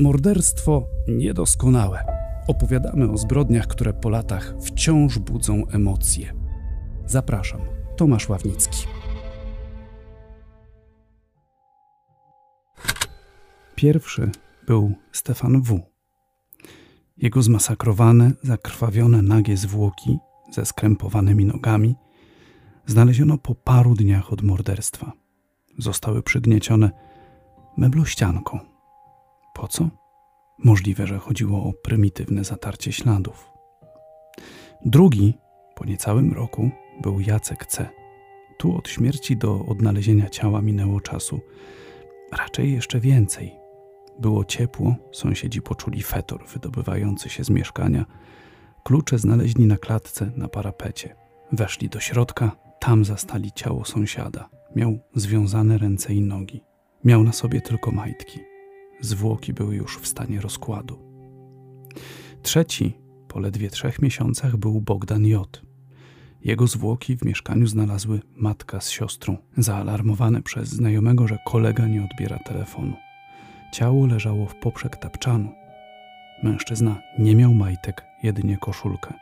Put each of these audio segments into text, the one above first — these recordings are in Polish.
Morderstwo niedoskonałe. Opowiadamy o zbrodniach, które po latach wciąż budzą emocje. Zapraszam, Tomasz Ławnicki. Pierwszy był Stefan W. Jego zmasakrowane, zakrwawione nagie zwłoki ze skrępowanymi nogami znaleziono po paru dniach od morderstwa. Zostały przygniecione meblościanką. Po co? Możliwe, że chodziło o prymitywne zatarcie śladów. Drugi, po niecałym roku, był Jacek C. Tu od śmierci do odnalezienia ciała minęło czasu. Raczej jeszcze więcej. Było ciepło, sąsiedzi poczuli fetor wydobywający się z mieszkania. Klucze znaleźli na klatce na parapecie. Weszli do środka, tam zastali ciało sąsiada. Miał związane ręce i nogi. Miał na sobie tylko majtki. Zwłoki były już w stanie rozkładu. Trzeci, po ledwie trzech miesiącach, był Bogdan J. Jego zwłoki w mieszkaniu znalazły matka z siostrą, zaalarmowane przez znajomego, że kolega nie odbiera telefonu. Ciało leżało w poprzek tapczanu. Mężczyzna nie miał majtek, jedynie koszulkę.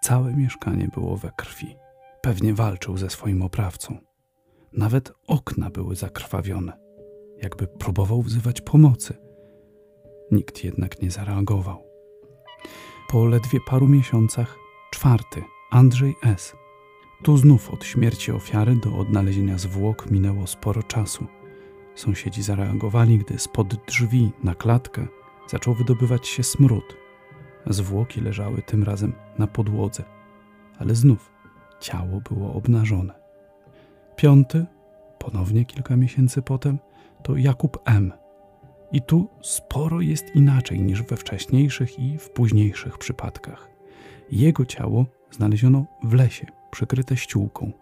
Całe mieszkanie było we krwi. Pewnie walczył ze swoim oprawcą. Nawet okna były zakrwawione, jakby próbował wzywać pomocy. Nikt jednak nie zareagował. Po ledwie paru miesiącach, czwarty, Andrzej S. Tu znów od śmierci ofiary do odnalezienia zwłok minęło sporo czasu. Sąsiedzi zareagowali, gdy spod drzwi na klatkę zaczął wydobywać się smród. Zwłoki leżały tym razem na podłodze, ale znów ciało było obnażone. Piąty, ponownie kilka miesięcy potem, to Jakub M. I tu sporo jest inaczej niż we wcześniejszych i w późniejszych przypadkach. Jego ciało znaleziono w lesie, przykryte ściółką.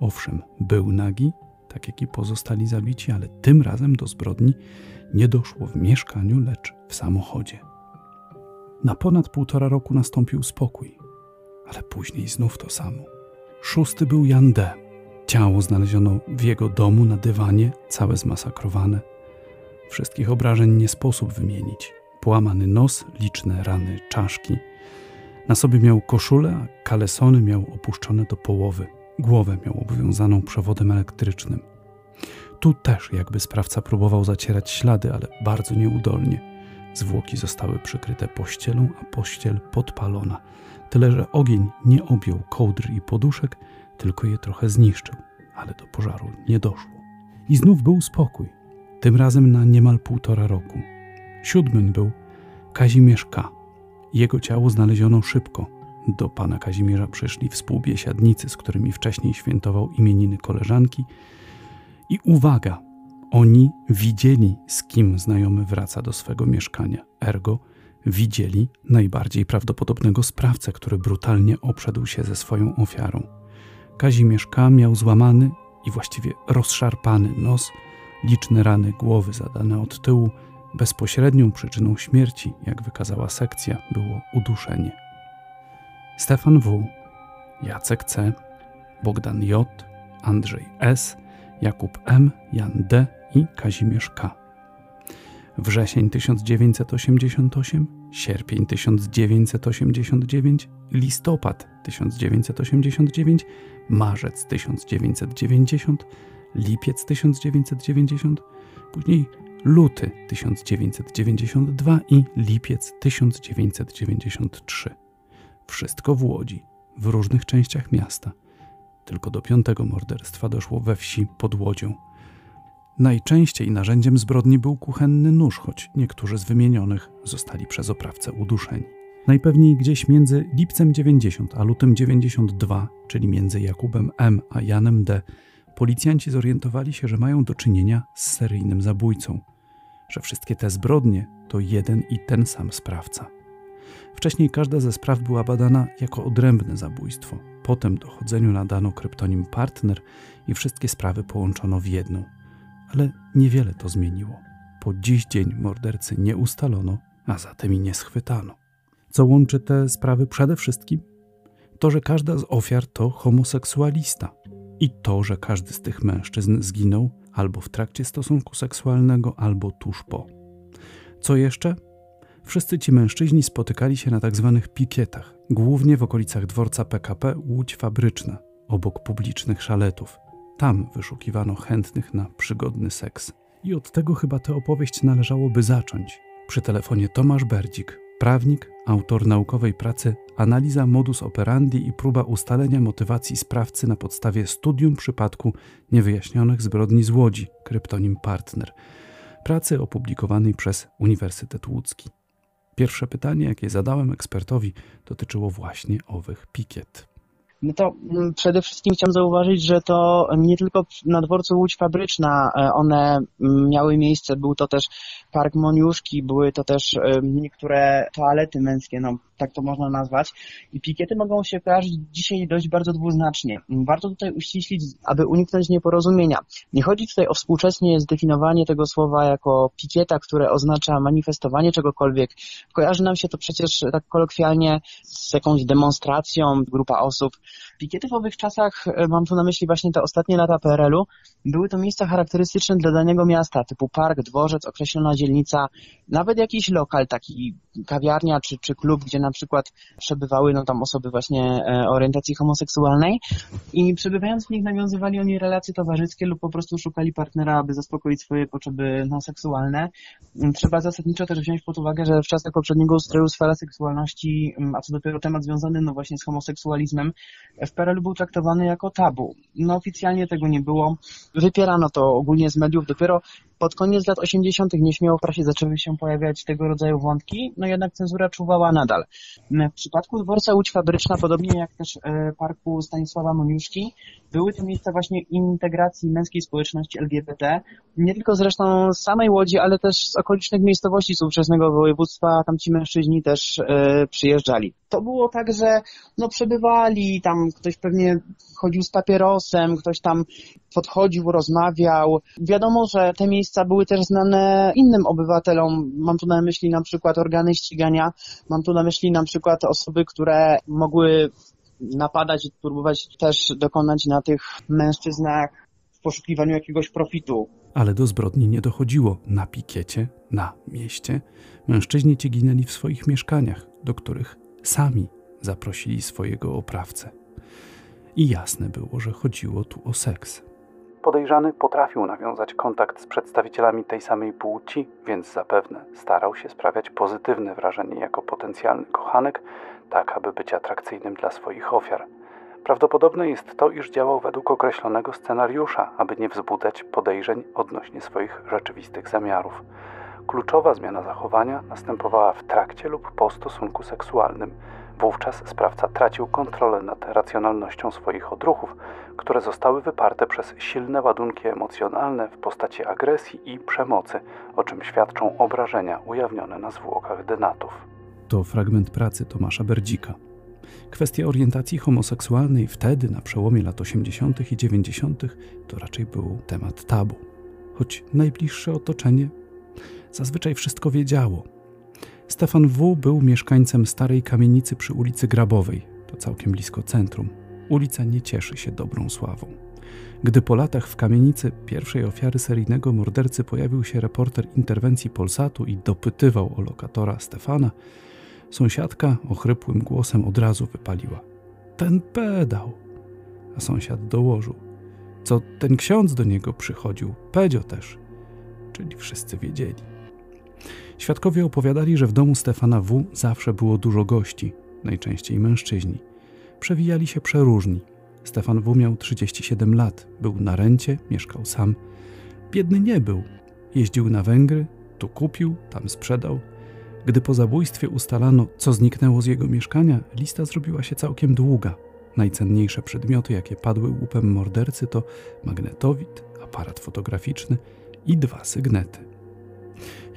Owszem, był nagi, tak jak i pozostali zabici, ale tym razem do zbrodni nie doszło w mieszkaniu, lecz w samochodzie. Na ponad półtora roku nastąpił spokój, ale później znów to samo. Szósty był Jan D. Ciało znaleziono w jego domu na dywanie, całe zmasakrowane. Wszystkich obrażeń nie sposób wymienić. Połamany nos, liczne rany czaszki. Na sobie miał koszulę, a kalesony miał opuszczone do połowy. Głowę miał obwiązaną przewodem elektrycznym. Tu też jakby sprawca próbował zacierać ślady, ale bardzo nieudolnie. Zwłoki zostały przykryte pościelą, a pościel podpalona. Tyle, że ogień nie objął kołdr i poduszek, tylko je trochę zniszczył, ale do pożaru nie doszło. I znów był spokój, tym razem na niemal półtora roku. Siódmym był Kazimierz K. Jego ciało znaleziono szybko. Do pana Kazimierza przyszli współbiesiadnicy, z którymi wcześniej świętował imieniny koleżanki. I uwaga, oni widzieli, z kim znajomy wraca do swego mieszkania. Ergo, widzieli najbardziej prawdopodobnego sprawcę, który brutalnie obszedł się ze swoją ofiarą. Kazimierz K. miał złamany i właściwie rozszarpany nos, liczne rany głowy zadane od tyłu. Bezpośrednią przyczyną śmierci, jak wykazała sekcja, było uduszenie. Stefan W., Jacek C., Bogdan J., Andrzej S., Jakub M., Jan D. i Kazimierz K. Wrzesień 1988, sierpień 1989, listopad 1989, marzec 1990, lipiec 1990, później luty 1992 i lipiec 1993. Wszystko w Łodzi, w różnych częściach miasta. Tylko do piątego morderstwa doszło we wsi pod Łodzią. Najczęściej narzędziem zbrodni był kuchenny nóż, choć niektórzy z wymienionych zostali przez oprawcę uduszeni. Najpewniej gdzieś między lipcem 90 a lutym 92, czyli między Jakubem M a Janem D, policjanci zorientowali się, że mają do czynienia z seryjnym zabójcą, że wszystkie te zbrodnie to jeden i ten sam sprawca. Wcześniej każda ze spraw była badana jako odrębne zabójstwo. Potem dochodzeniu nadano kryptonim partner i wszystkie sprawy połączono w jedną. Ale niewiele to zmieniło. Po dziś dzień mordercy nie ustalono, a zatem i nie schwytano. Co łączy te sprawy przede wszystkim? To, że każda z ofiar to homoseksualista i to, że każdy z tych mężczyzn zginął albo w trakcie stosunku seksualnego, albo tuż po. Co jeszcze? Wszyscy ci mężczyźni spotykali się na tzw. Tak pikietach, głównie w okolicach dworca PKP Łódź Fabryczna, obok publicznych szaletów. Tam wyszukiwano chętnych na przygodny seks. I od tego chyba tę opowieść należałoby zacząć. Przy telefonie Tomasz Berdzik, prawnik, autor naukowej pracy Analiza modus operandi i próba ustalenia motywacji sprawcy na podstawie studium przypadku niewyjaśnionych zbrodni z Łodzi, kryptonim Partner, pracy opublikowanej przez Uniwersytet Łódzki. Pierwsze pytanie, jakie zadałem ekspertowi, dotyczyło właśnie owych pikiet. No to mm, przede wszystkim chciałem zauważyć, że to nie tylko na dworcu Łódź Fabryczna e, one mm, miały miejsce, był to też Park Moniuszki, były to też e, niektóre toalety męskie, no tak to można nazwać. I pikiety mogą się kojarzyć dzisiaj dość bardzo dwuznacznie. Warto tutaj uściślić, aby uniknąć nieporozumienia. Nie chodzi tutaj o współczesnie zdefiniowanie tego słowa jako pikieta, które oznacza manifestowanie czegokolwiek. Kojarzy nam się to przecież tak kolokwialnie z jakąś demonstracją, grupa osób. Pikiety w owych czasach, e, mam tu na myśli właśnie te ostatnie lata PRL-u, były to miejsca charakterystyczne dla danego miasta, typu park, dworzec, określona dzielnica, nawet jakiś lokal, taki kawiarnia czy, czy klub, gdzie na przykład przebywały no, tam osoby właśnie e, orientacji homoseksualnej i przebywając w nich nawiązywali oni relacje towarzyskie lub po prostu szukali partnera, aby zaspokoić swoje potrzeby no, seksualne. Trzeba zasadniczo też wziąć pod uwagę, że w czasach poprzedniego ustroju sfera seksualności, a co dopiero temat związany no właśnie z homoseksualizmem, w PRL był traktowany jako tabu. No oficjalnie tego nie było. Wypierano to ogólnie z mediów. Dopiero pod koniec lat 80. nieśmiało w prasie zaczęły się pojawiać tego rodzaju wątki, no jednak cenzura czuwała nadal. W przypadku dworca Łódź Fabryczna, podobnie jak też e, parku Stanisława Moniuszki, były to miejsca właśnie integracji męskiej społeczności LGBT, nie tylko zresztą z samej Łodzi, ale też z okolicznych miejscowości z ówczesnego województwa, tam ci mężczyźni też e, przyjeżdżali. To było tak, że no przebywali, tam ktoś pewnie chodził z papierosem, ktoś tam podchodził, rozmawiał. Wiadomo, że te miejsca były też znane innym obywatelom. Mam tu na myśli na przykład organy ścigania, mam tu na myśli na przykład osoby, które mogły napadać i próbować też dokonać na tych mężczyznach w poszukiwaniu jakiegoś profitu. Ale do zbrodni nie dochodziło na pikiecie, na mieście. Mężczyźni ci ginęli w swoich mieszkaniach, do których sami zaprosili swojego oprawcę. I jasne było, że chodziło tu o seks. Podejrzany potrafił nawiązać kontakt z przedstawicielami tej samej płci, więc zapewne starał się sprawiać pozytywne wrażenie jako potencjalny kochanek, tak aby być atrakcyjnym dla swoich ofiar. Prawdopodobne jest to, iż działał według określonego scenariusza, aby nie wzbudzać podejrzeń odnośnie swoich rzeczywistych zamiarów. Kluczowa zmiana zachowania następowała w trakcie lub po stosunku seksualnym. Wówczas sprawca tracił kontrolę nad racjonalnością swoich odruchów, które zostały wyparte przez silne ładunki emocjonalne w postaci agresji i przemocy, o czym świadczą obrażenia ujawnione na zwłokach denatów. To fragment pracy Tomasza Berdzika. Kwestia orientacji homoseksualnej wtedy, na przełomie lat 80. i 90., to raczej był temat tabu. Choć najbliższe otoczenie zazwyczaj wszystko wiedziało. Stefan W. był mieszkańcem starej kamienicy przy ulicy Grabowej, to całkiem blisko centrum. Ulica nie cieszy się dobrą sławą. Gdy po latach w kamienicy pierwszej ofiary seryjnego mordercy pojawił się reporter interwencji Polsatu i dopytywał o lokatora Stefana, sąsiadka ochrypłym głosem od razu wypaliła: Ten pedał! A sąsiad dołożył: Co ten ksiądz do niego przychodził, Pedzio też. Czyli wszyscy wiedzieli. Świadkowie opowiadali, że w domu Stefana W. zawsze było dużo gości, najczęściej mężczyźni. Przewijali się przeróżni. Stefan W. miał 37 lat, był na rencie, mieszkał sam. Biedny nie był. Jeździł na Węgry, tu kupił, tam sprzedał. Gdy po zabójstwie ustalano, co zniknęło z jego mieszkania, lista zrobiła się całkiem długa. Najcenniejsze przedmioty, jakie padły łupem mordercy, to magnetowid, aparat fotograficzny i dwa sygnety.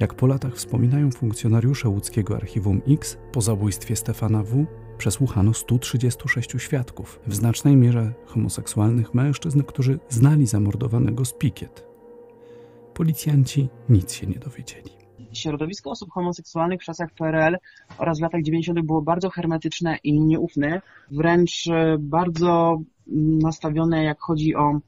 Jak po latach wspominają funkcjonariusze łódzkiego Archiwum X, po zabójstwie Stefana W. przesłuchano 136 świadków, w znacznej mierze homoseksualnych mężczyzn, którzy znali zamordowanego z pikiet. Policjanci nic się nie dowiedzieli. Środowisko osób homoseksualnych w czasach PRL oraz w latach 90. było bardzo hermetyczne i nieufne, wręcz e, bardzo nastawione, jak chodzi o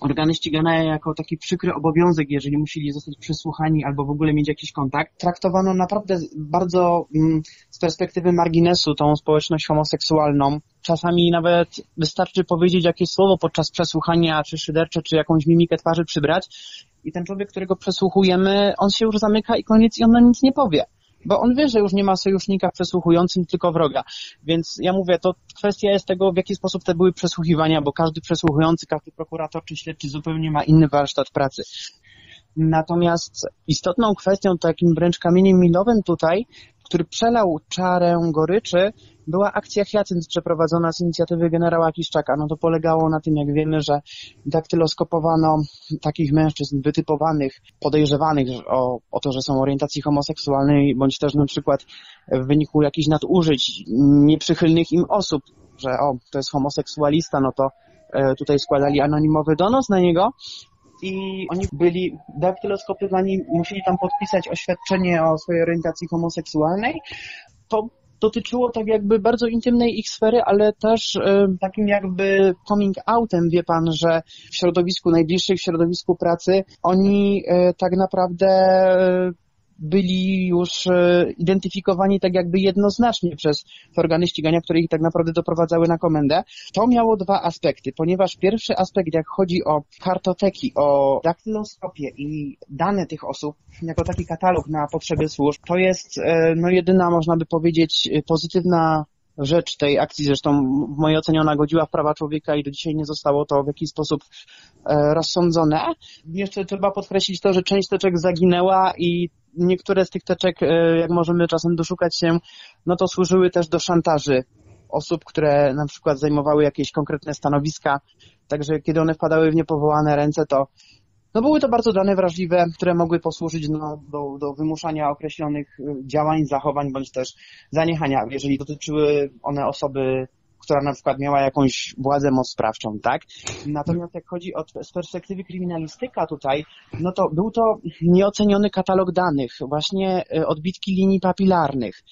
organy ścigane jako taki przykry obowiązek, jeżeli musieli zostać przesłuchani albo w ogóle mieć jakiś kontakt. Traktowano naprawdę bardzo mm, z perspektywy marginesu tą społeczność homoseksualną. Czasami nawet wystarczy powiedzieć jakieś słowo podczas przesłuchania, czy szydercze, czy jakąś mimikę twarzy przybrać i ten człowiek, którego przesłuchujemy, on się już zamyka i koniec i on na nic nie powie bo on wie, że już nie ma sojusznika przesłuchującym, tylko wroga. Więc ja mówię, to kwestia jest tego, w jaki sposób te były przesłuchiwania, bo każdy przesłuchujący, każdy prokurator czy śledczy zupełnie ma inny warsztat pracy. Natomiast istotną kwestią, takim wręcz kamieniem milowym tutaj, który przelał czarę goryczy, była akcja Hyacynt przeprowadzona z inicjatywy generała Kiszczaka. No to polegało na tym, jak wiemy, że daktyloskopowano takich mężczyzn wytypowanych, podejrzewanych o, o to, że są orientacji homoseksualnej, bądź też na przykład w wyniku jakichś nadużyć nieprzychylnych im osób, że o, to jest homoseksualista, no to e, tutaj składali anonimowy donos na niego i oni byli daktyloskopowani, musieli tam podpisać oświadczenie o swojej orientacji homoseksualnej. To dotyczyło tak jakby bardzo intymnej ich sfery, ale też e, takim jakby coming outem, wie pan, że w środowisku najbliższych, w środowisku pracy, oni e, tak naprawdę e, byli już e, identyfikowani tak jakby jednoznacznie przez organy ścigania, które ich tak naprawdę doprowadzały na komendę. To miało dwa aspekty, ponieważ pierwszy aspekt, jak chodzi o kartoteki, o daktyloskopię i dane tych osób, jako taki katalog na potrzeby służb, to jest e, no jedyna, można by powiedzieć, pozytywna rzecz tej akcji, zresztą w mojej ocenie ona godziła w prawa człowieka i do dzisiaj nie zostało to w jakiś sposób e, rozsądzone. Jeszcze trzeba podkreślić to, że część teczek zaginęła i niektóre z tych teczek, e, jak możemy czasem doszukać się, no to służyły też do szantaży osób, które na przykład zajmowały jakieś konkretne stanowiska. Także kiedy one wpadały w niepowołane ręce, to no były to bardzo dane wrażliwe, które mogły posłużyć no, do, do wymuszania określonych y, działań, zachowań bądź też zaniechania, jeżeli dotyczyły one osoby która na przykład miała jakąś władzę sprawczą, tak? Natomiast jak chodzi o z perspektywy kryminalistyka tutaj, no to był to nieoceniony katalog danych, właśnie y, odbitki linii papilarnych,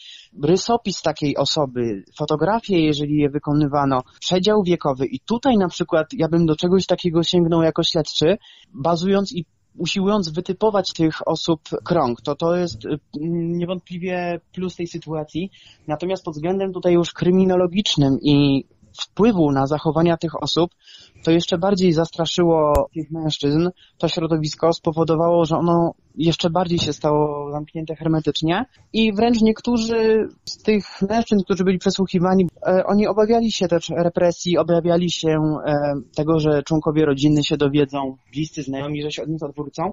rysopis takiej osoby, fotografie, jeżeli je wykonywano, przedział wiekowy i tutaj na przykład ja bym do czegoś takiego sięgnął jako śledczy, bazując i usiłując wytypować tych osób krąg, to to jest y, niewątpliwie plus tej sytuacji. Natomiast pod względem tutaj już kryminologicznym i wpływu na zachowania tych osób, to jeszcze bardziej zastraszyło tych mężczyzn. To środowisko spowodowało, że ono jeszcze bardziej się stało zamknięte hermetycznie i wręcz niektórzy z tych mężczyzn, którzy byli przesłuchiwani, e, oni obawiali się też represji, obawiali się e, tego, że członkowie rodziny się dowiedzą, bliscy znajomi, że się od nich odwrócą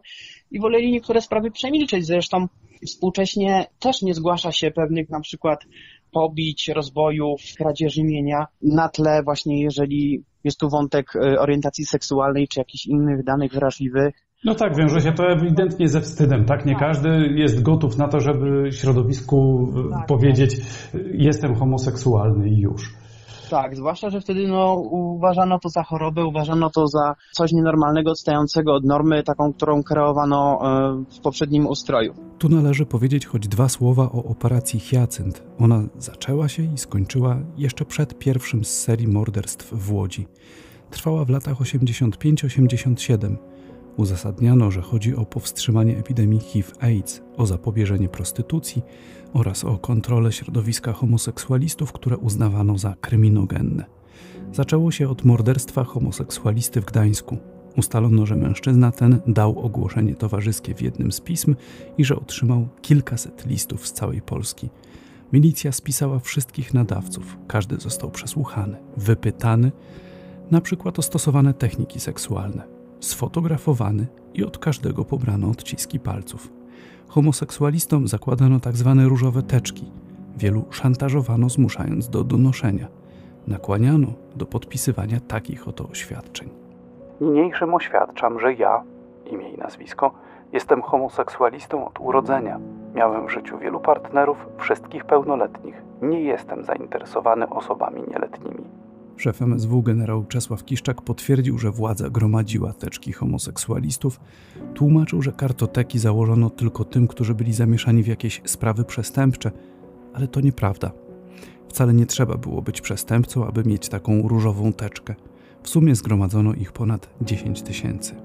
i woleli niektóre sprawy przemilczeć. Zresztą współcześnie też nie zgłasza się pewnych na przykład pobić, rozbojów, kradzieży mienia na tle właśnie jeżeli jest tu wątek e, orientacji seksualnej czy jakichś innych danych wrażliwych. No tak, wiąże się to ewidentnie ze wstydem, tak? Nie tak. każdy jest gotów na to, żeby środowisku e, tak, powiedzieć tak. jestem homoseksualny i już. Tak, zwłaszcza, że wtedy no, uważano to za chorobę, uważano to za coś nienormalnego, odstającego od normy, taką, którą kreowano e, w poprzednim ustroju. Tu należy powiedzieć choć dwa słowa o operacji Hyacynt. Ona zaczęła się i skończyła jeszcze przed pierwszym z serii morderstw w Łodzi. Trwała w latach 85-87. Uzasadniano, że chodzi o powstrzymanie epidemii HIV-AIDS, o zapobieżenie prostytucji oraz o kontrolę środowiska homoseksualistów, które uznawano za kryminogenne. Zaczęło się od morderstwa homoseksualisty w Gdańsku. Ustalono, że mężczyzna ten dał ogłoszenie towarzyskie w jednym z pism i że otrzymał kilkaset listów z całej Polski. Milicja spisała wszystkich nadawców, każdy został przesłuchany, wypytany, na przykład o stosowane techniki seksualne, sfotografowany i od każdego pobrano odciski palców. Homoseksualistom zakładano tzw. Tak różowe teczki. Wielu szantażowano, zmuszając do donoszenia. Nakłaniano do podpisywania takich oto oświadczeń. Niniejszym oświadczam, że ja, imię i nazwisko, jestem homoseksualistą od urodzenia. Miałem w życiu wielu partnerów, wszystkich pełnoletnich. Nie jestem zainteresowany osobami nieletnimi. Szef MSW generał Czesław Kiszczak potwierdził, że władza gromadziła teczki homoseksualistów, tłumaczył, że kartoteki założono tylko tym, którzy byli zamieszani w jakieś sprawy przestępcze, ale to nieprawda. Wcale nie trzeba było być przestępcą, aby mieć taką różową teczkę. W sumie zgromadzono ich ponad 10 tysięcy.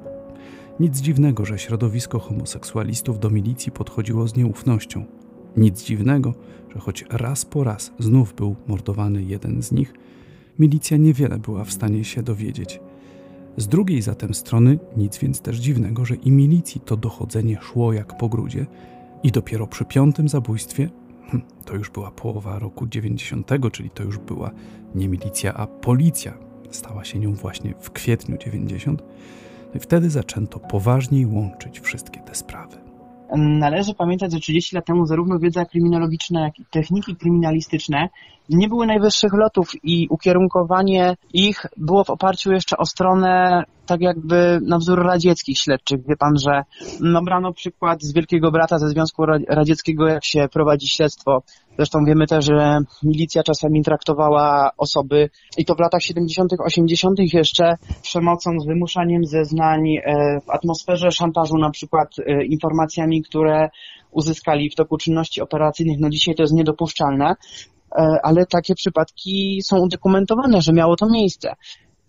Nic dziwnego, że środowisko homoseksualistów do milicji podchodziło z nieufnością. Nic dziwnego, że choć raz po raz znów był mordowany jeden z nich, milicja niewiele była w stanie się dowiedzieć. Z drugiej zatem strony nic więc też dziwnego, że i milicji to dochodzenie szło jak po grudzie i dopiero przy piątym zabójstwie, hm, to już była połowa roku 90, czyli to już była nie milicja, a policja, stała się nią właśnie w kwietniu 90, no i wtedy zaczęto poważniej łączyć wszystkie te sprawy. Należy pamiętać, że 30 lat temu zarówno wiedza kryminologiczna, jak i techniki kryminalistyczne nie były najwyższych lotów i ukierunkowanie ich było w oparciu jeszcze o stronę tak jakby na wzór radzieckich śledczych. Wie pan, że no, brano przykład z Wielkiego Brata ze Związku Radzieckiego, jak się prowadzi śledztwo. Zresztą wiemy też, że milicja czasami traktowała osoby i to w latach 70., 80. jeszcze przemocą, z wymuszaniem zeznań e, w atmosferze szantażu, na przykład e, informacjami, które uzyskali w toku czynności operacyjnych. No dzisiaj to jest niedopuszczalne. E, ale takie przypadki są udokumentowane, że miało to miejsce.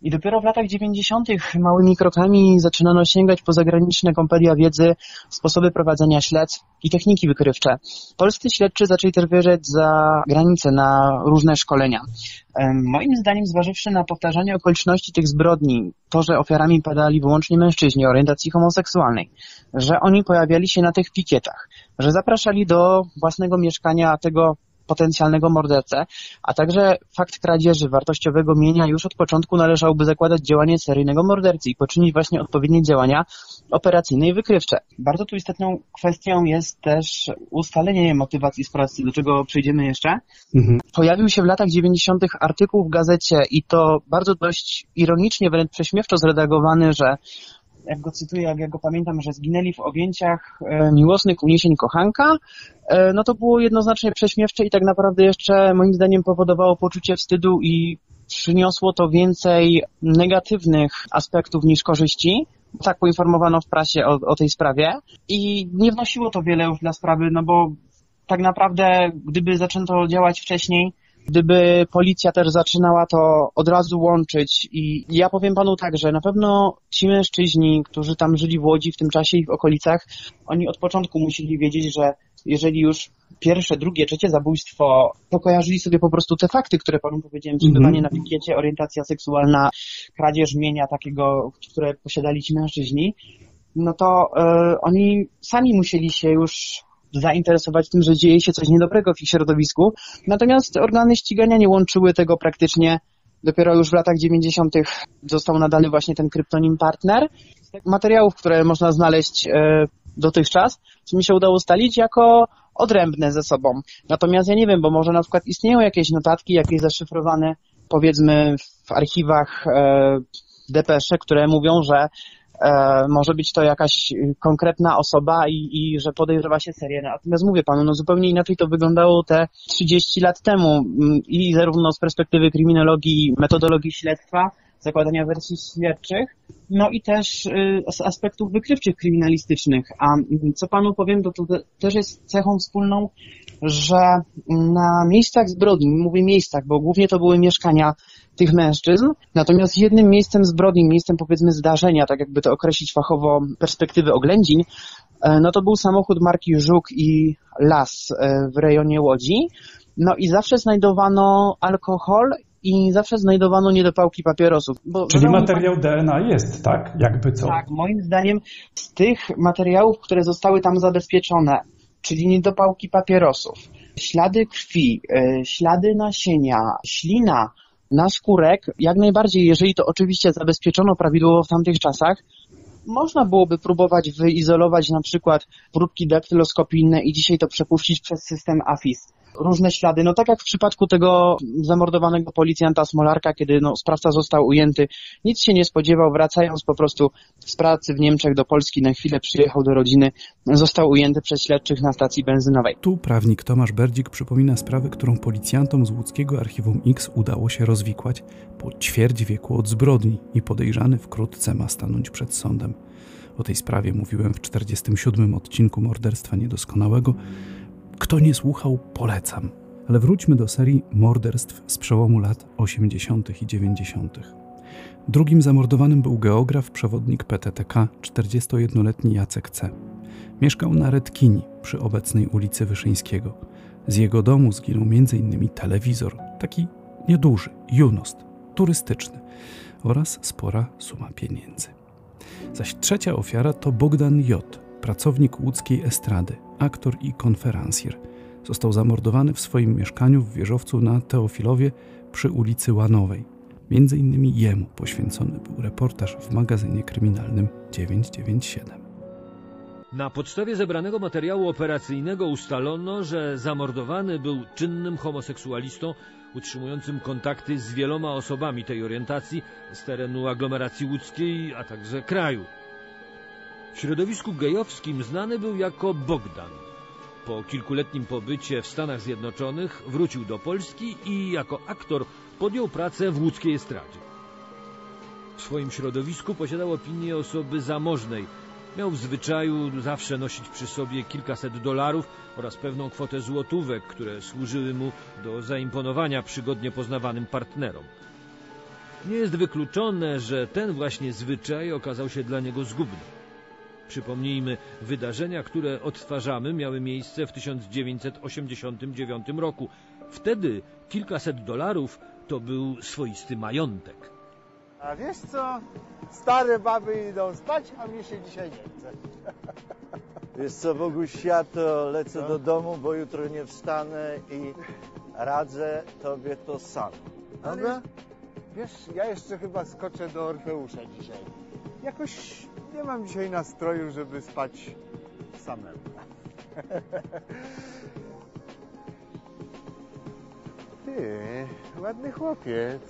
I dopiero w latach 90. małymi krokami zaczynano sięgać po zagraniczne kompedia wiedzy, sposoby prowadzenia śledztw i techniki wykrywcze. Polscy śledczy zaczęli też wyjeżdżać za granicę na różne szkolenia. E, moim zdaniem, zważywszy na powtarzanie okoliczności tych zbrodni, to, że ofiarami padali wyłącznie mężczyźni orientacji homoseksualnej, że oni pojawiali się na tych pikietach, że zapraszali do własnego mieszkania tego potencjalnego mordercę, a także fakt kradzieży wartościowego mienia już od początku należałoby zakładać działanie seryjnego mordercy i poczynić właśnie odpowiednie działania operacyjne i wykrywcze. Bardzo tu istotną kwestią jest też ustalenie motywacji sprawcy, do czego przejdziemy jeszcze. Mhm. Pojawił się w latach 90. artykuł w gazecie i to bardzo dość ironicznie, wręcz prześmiewczo zredagowany, że jak go cytuję, jak ja go pamiętam, że zginęli w objęciach e, miłosnych uniesień kochanka, e, no to było jednoznacznie prześmiewcze i tak naprawdę jeszcze moim zdaniem powodowało poczucie wstydu i przyniosło to więcej negatywnych aspektów niż korzyści. Tak poinformowano w prasie o, o tej sprawie i nie wnosiło to wiele już dla sprawy, no bo tak naprawdę gdyby zaczęto działać wcześniej, Gdyby policja też zaczynała to od razu łączyć i ja powiem panu tak, że na pewno ci mężczyźni, którzy tam żyli w Łodzi w tym czasie i w okolicach, oni od początku musieli wiedzieć, że jeżeli już pierwsze, drugie, trzecie zabójstwo, to kojarzyli sobie po prostu te fakty, które panu powiedziałem, przebywanie mm -hmm. na pikiecie, orientacja seksualna, kradzież mienia takiego, które posiadali ci mężczyźni, no to y, oni sami musieli się już zainteresować tym, że dzieje się coś niedobrego w ich środowisku. Natomiast organy ścigania nie łączyły tego praktycznie. Dopiero już w latach 90. został nadany właśnie ten kryptonim partner. Materiałów, które można znaleźć e, dotychczas, co mi się udało ustalić jako odrębne ze sobą. Natomiast ja nie wiem, bo może na przykład istnieją jakieś notatki, jakieś zaszyfrowane powiedzmy w archiwach depesze, które mówią, że może być to jakaś konkretna osoba i, i że podejrzewa się serię. Natomiast mówię panu, no zupełnie inaczej to wyglądało te 30 lat temu mm, i zarówno z perspektywy kryminologii, metodologii śledztwa, zakładania wersji śledczych, no i też y, z aspektów wykrywczych kryminalistycznych. A mm, co panu powiem, to, to też jest cechą wspólną, że na miejscach zbrodni, mówię miejscach, bo głównie to były mieszkania tych mężczyzn. Natomiast jednym miejscem zbrodni, miejscem powiedzmy zdarzenia, tak jakby to określić fachowo perspektywy oględzin, e, no to był samochód marki Żuk i Las e, w rejonie Łodzi. No i zawsze znajdowano alkohol i zawsze znajdowano niedopałki papierosów. Czyli materiał DNA jest, tak? Jakby co? Tak, moim zdaniem z tych materiałów, które zostały tam zabezpieczone, czyli niedopałki papierosów, ślady krwi, e, ślady nasienia, ślina, na skórek, jak najbardziej, jeżeli to oczywiście zabezpieczono prawidłowo w tamtych czasach, można byłoby próbować wyizolować na przykład próbki daktyloskopijne i dzisiaj to przepuścić przez system AFIS różne ślady. No tak jak w przypadku tego zamordowanego policjanta Smolarka, kiedy no, sprawca został ujęty, nic się nie spodziewał, wracając po prostu z pracy w Niemczech do Polski, na chwilę przyjechał do rodziny, został ujęty przez śledczych na stacji benzynowej. Tu prawnik Tomasz Berdzik przypomina sprawę, którą policjantom z łódzkiego Archiwum X udało się rozwikłać po ćwierć wieku od zbrodni i podejrzany wkrótce ma stanąć przed sądem. O tej sprawie mówiłem w 47 odcinku Morderstwa Niedoskonałego, kto nie słuchał, polecam. Ale wróćmy do serii morderstw z przełomu lat 80. i 90. Drugim zamordowanym był geograf, przewodnik PTTK, 41-letni Jacek C. Mieszkał na Redkini, przy obecnej ulicy Wyszyńskiego. Z jego domu zginął m.in. telewizor, taki nieduży, junost, turystyczny oraz spora suma pieniędzy. Zaś trzecia ofiara to Bogdan J., pracownik łódzkiej estrady, aktor i konferencjer. Został zamordowany w swoim mieszkaniu w wieżowcu na Teofilowie przy ulicy Łanowej. Między innymi jemu poświęcony był reportaż w magazynie kryminalnym 997. Na podstawie zebranego materiału operacyjnego ustalono, że zamordowany był czynnym homoseksualistą utrzymującym kontakty z wieloma osobami tej orientacji z terenu aglomeracji łódzkiej, a także kraju. W środowisku gejowskim znany był jako Bogdan. Po kilkuletnim pobycie w Stanach Zjednoczonych wrócił do Polski i jako aktor podjął pracę w łódzkiej estradzie. W swoim środowisku posiadał opinię osoby zamożnej. Miał w zwyczaju zawsze nosić przy sobie kilkaset dolarów oraz pewną kwotę złotówek, które służyły mu do zaimponowania przygodnie poznawanym partnerom. Nie jest wykluczone, że ten właśnie zwyczaj okazał się dla niego zgubny. Przypomnijmy, wydarzenia, które odtwarzamy, miały miejsce w 1989 roku. Wtedy kilkaset dolarów to był swoisty majątek. A wiesz co? Stare baby idą spać, a mi się dzisiaj nie chce. Wiesz co, Boguś, ja to lecę Co? do domu, bo jutro nie wstanę i radzę tobie to sam. Dobra? Wiesz, ja jeszcze chyba skoczę do Orfeusza dzisiaj. Jakoś nie mam dzisiaj nastroju, żeby spać samemu. Ty, ładny chłopiec.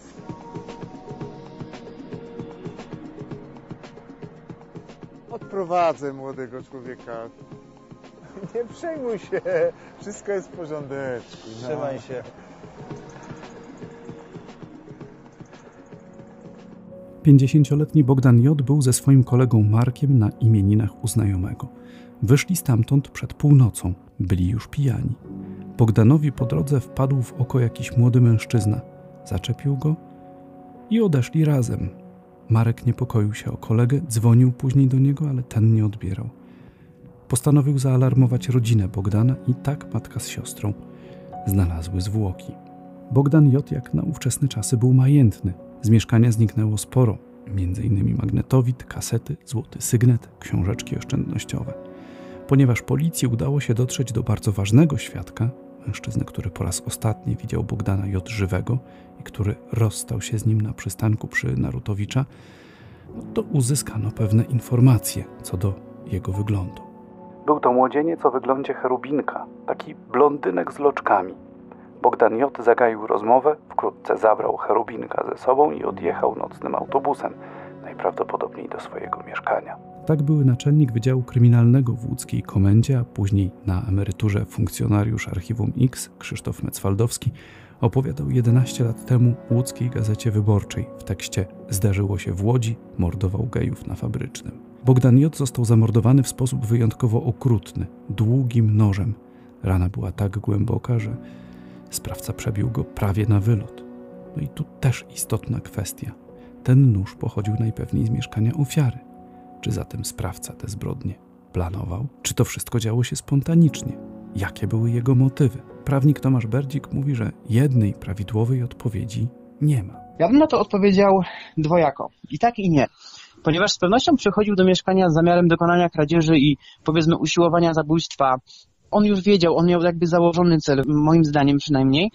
Odprowadzę młodego człowieka. Nie przejmuj się, wszystko jest w porządeczku. no. Trzymaj się. Pięćdziesięcioletni Bogdan J. był ze swoim kolegą Markiem na imieninach u znajomego. Wyszli stamtąd przed północą, byli już pijani. Bogdanowi po drodze wpadł w oko jakiś młody mężczyzna. Zaczepił go i odeszli razem. Marek niepokoił się o kolegę, dzwonił później do niego, ale ten nie odbierał. Postanowił zaalarmować rodzinę Bogdana i tak matka z siostrą znalazły zwłoki. Bogdan J. jak na ówczesne czasy był majętny. Z mieszkania zniknęło sporo, m.in. magnetowid, kasety, złoty sygnet, książeczki oszczędnościowe. Ponieważ policji udało się dotrzeć do bardzo ważnego świadka, mężczyzny, który po raz ostatni widział Bogdana J. żywego i który rozstał się z nim na przystanku przy Narutowicza, to uzyskano pewne informacje co do jego wyglądu. Był to młodzieniec o wyglądzie cherubinka, taki blondynek z loczkami. Bogdan J. zagaił rozmowę, wkrótce zabrał cherubinka ze sobą i odjechał nocnym autobusem, najprawdopodobniej do swojego mieszkania. Tak były naczelnik Wydziału Kryminalnego w łódzkiej komendzie, a później na emeryturze funkcjonariusz Archiwum X Krzysztof Mecwaldowski opowiadał 11 lat temu łódzkiej gazecie wyborczej w tekście Zdarzyło się w Łodzi, mordował gejów na fabrycznym. Bogdan J. został zamordowany w sposób wyjątkowo okrutny, długim nożem. Rana była tak głęboka, że sprawca przebił go prawie na wylot. No i tu też istotna kwestia. Ten nóż pochodził najpewniej z mieszkania ofiary. Czy zatem sprawca te zbrodnie planował? Czy to wszystko działo się spontanicznie? Jakie były jego motywy? Prawnik Tomasz Berdzik mówi, że jednej prawidłowej odpowiedzi nie ma. Ja bym na to odpowiedział dwojako. I tak i nie. Ponieważ z pewnością przychodził do mieszkania z zamiarem dokonania kradzieży i powiedzmy usiłowania zabójstwa. On już wiedział, on miał jakby założony cel, moim zdaniem przynajmniej.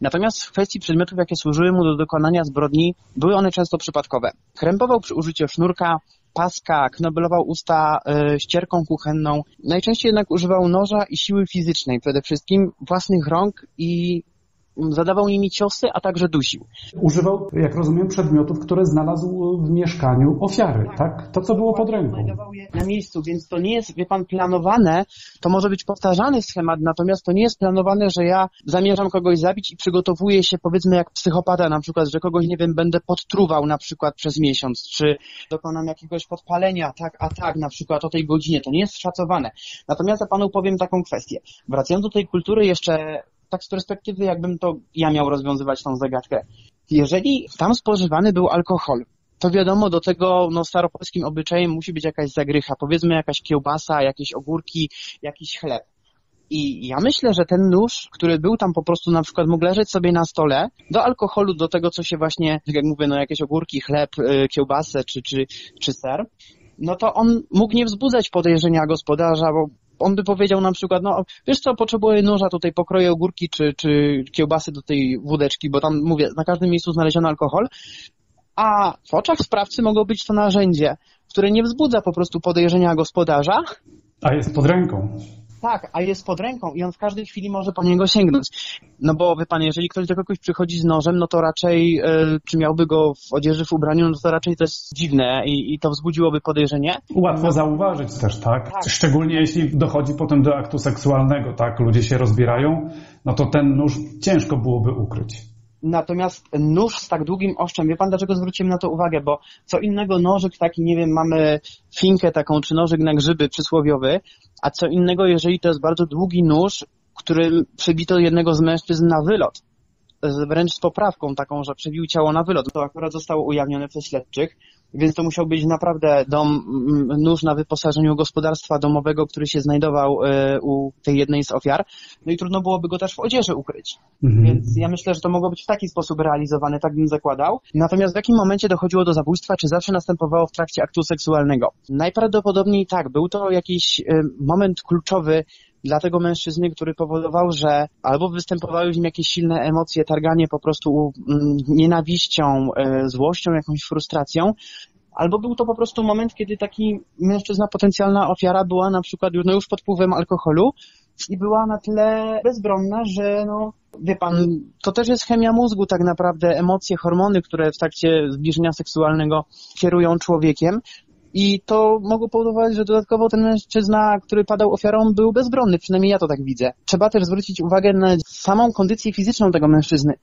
Natomiast w kwestii przedmiotów, jakie służyły mu do dokonania zbrodni, były one często przypadkowe. Krępował przy użyciu sznurka, paska, knobelował usta e, ścierką kuchenną. Najczęściej jednak używał noża i siły fizycznej, przede wszystkim własnych rąk i zadawał nimi ciosy, a także dusił. Używał, jak rozumiem, przedmiotów, które znalazł w mieszkaniu ofiary, tak? To, co było pod ręką. Na miejscu, więc to nie jest, wie pan, planowane, to może być powtarzany schemat, natomiast to nie jest planowane, że ja zamierzam kogoś zabić i przygotowuję się, powiedzmy, jak psychopata na przykład, że kogoś, nie wiem, będę podtruwał na przykład przez miesiąc, czy dokonam jakiegoś podpalenia, tak, a tak, na przykład o tej godzinie, to nie jest szacowane. Natomiast ja panu powiem taką kwestię. Wracając do tej kultury jeszcze tak z perspektywy, jakbym to ja miał rozwiązywać tą zagadkę. Jeżeli tam spożywany był alkohol, to wiadomo, do tego no, staropolskim obyczajem musi być jakaś zagrycha, powiedzmy jakaś kiełbasa, jakieś ogórki, jakiś chleb. I ja myślę, że ten nóż, który był tam po prostu na przykład mógł leżeć sobie na stole, do alkoholu, do tego, co się właśnie, tak jak mówię, no jakieś ogórki, chleb, y, kiełbasę czy, czy, czy ser, no to on mógł nie wzbudzać podejrzenia gospodarza, bo on by powiedział na przykład, no wiesz co, potrzebuję noża, tutaj pokroję ogórki czy, czy kiełbasy do tej wódeczki, bo tam, mówię, na każdym miejscu znaleziono alkohol, a w oczach sprawcy mogło być to narzędzie, które nie wzbudza po prostu podejrzenia gospodarza, A jest pod ręką. Tak, a jest pod ręką i on w każdej chwili może po niego sięgnąć. No bo wie pan, jeżeli ktoś do kogoś przychodzi z nożem, no to raczej, e, czy miałby go w odzieży, w ubraniu, no to raczej to jest dziwne i, i to wzbudziłoby podejrzenie. Łatwo zauważyć też, tak? Tak. Szczególnie jeśli dochodzi potem do aktu seksualnego, tak? Ludzie się rozbierają, no to ten nóż ciężko byłoby ukryć. Natomiast nóż z tak długim oszczem, wie pan dlaczego zwróciłem na to uwagę? Bo co innego nożyk taki, nie wiem, mamy finkę taką, czy nożyk na grzyby przysłowiowy, a co innego, jeżeli to jest bardzo długi nóż, który przybito jednego z mężczyzn na wylot. Wręcz z poprawką taką, że przebił ciało na wylot. To akurat zostało ujawnione przez śledczych, więc to musiał być naprawdę dom, mm, nóż na wyposażeniu gospodarstwa domowego, który się znajdował e, u tej jednej z ofiar. No i trudno byłoby go też w odzieży ukryć. Mhm. Więc ja myślę, że to mogło być w taki sposób realizowane, tak bym zakładał. Natomiast w jakim momencie dochodziło do zabójstwa, czy zawsze następowało w trakcie aktu seksualnego? Najprawdopodobniej tak, był to jakiś y, moment kluczowy dla tego mężczyzny, który powodował, że albo występowały w nim jakieś silne emocje, targanie po prostu mm, nienawiścią, y, złością, jakąś frustracją, albo był to po prostu moment, kiedy taki mężczyzna, potencjalna ofiara była na przykład no już pod wpływem alkoholu i była na tyle bezbronna, że no, wie pan, to też jest chemia mózgu tak naprawdę, emocje, hormony, które w trakcie zbliżenia seksualnego kierują człowiekiem. I to mogło powodować, że dodatkowo ten mężczyzna, który padał ofiarą, był bezbronny, przynajmniej ja to tak widzę. Trzeba też zwrócić uwagę na samą kondycję fizyczną tego mężczyzny,